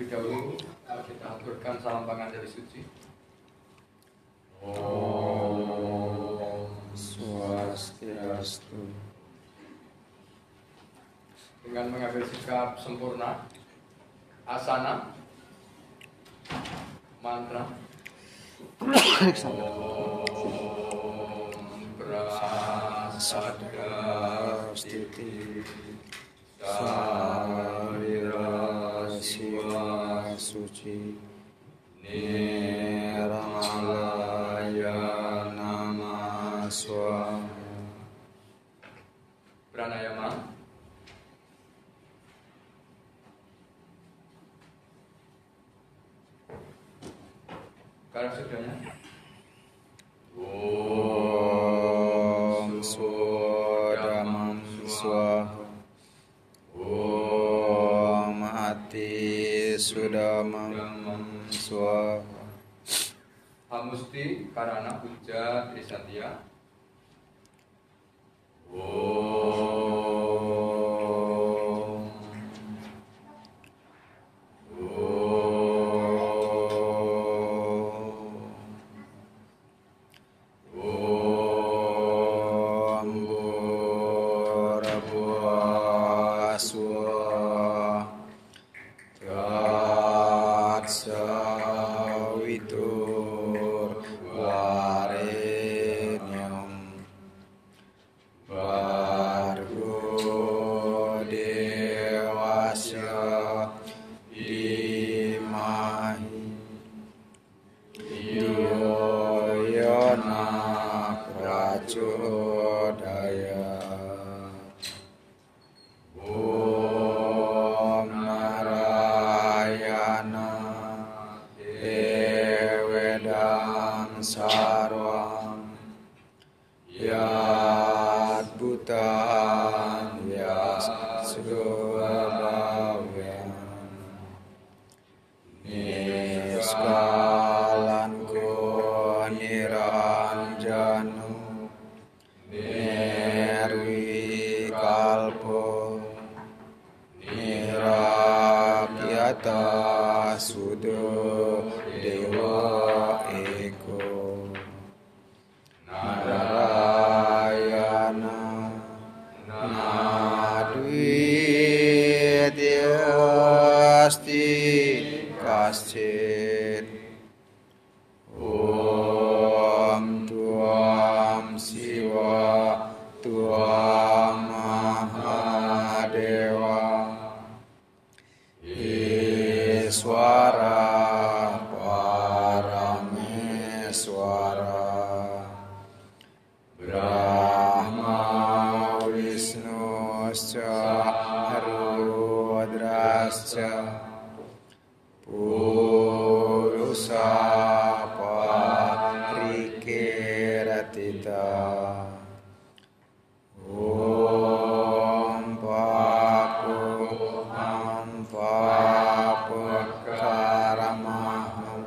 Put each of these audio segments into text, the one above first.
Terlebih dahulu kita aturkan salam pengantar suci. Om Swastiastu. Dengan mengambil sikap sempurna, asana, mantra, Om Prasadga Stiti Suci. Nirmalaya Nama Swaha pranayama, Sekarang sudahnya. Om Swadamam Swaha Sudamam Swaha Hamusti Karana Puja Trisatya Om Om Yat Bhutan Yas Sugabhavyam Niskalan ko niranjanu Nerwi kalpo Nirakyata sudo dewa Nadvidyasti Kaschit Om Tuam Siwa Tuam Mahadewa. Iswara Purusa Parikeratita Om Papu Am Papu Karamaham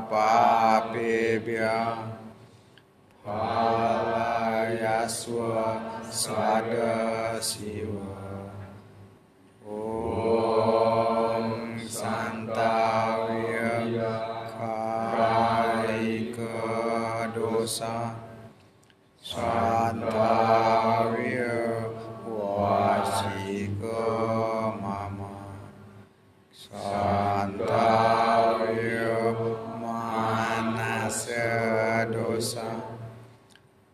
Papebya Palayaswa Sada Siwa Om Santavya Kaika Dosa. Wachika पुरुषा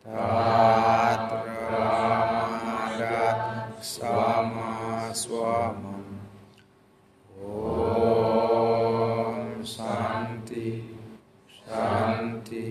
तात्र सम स्वम शांति शांति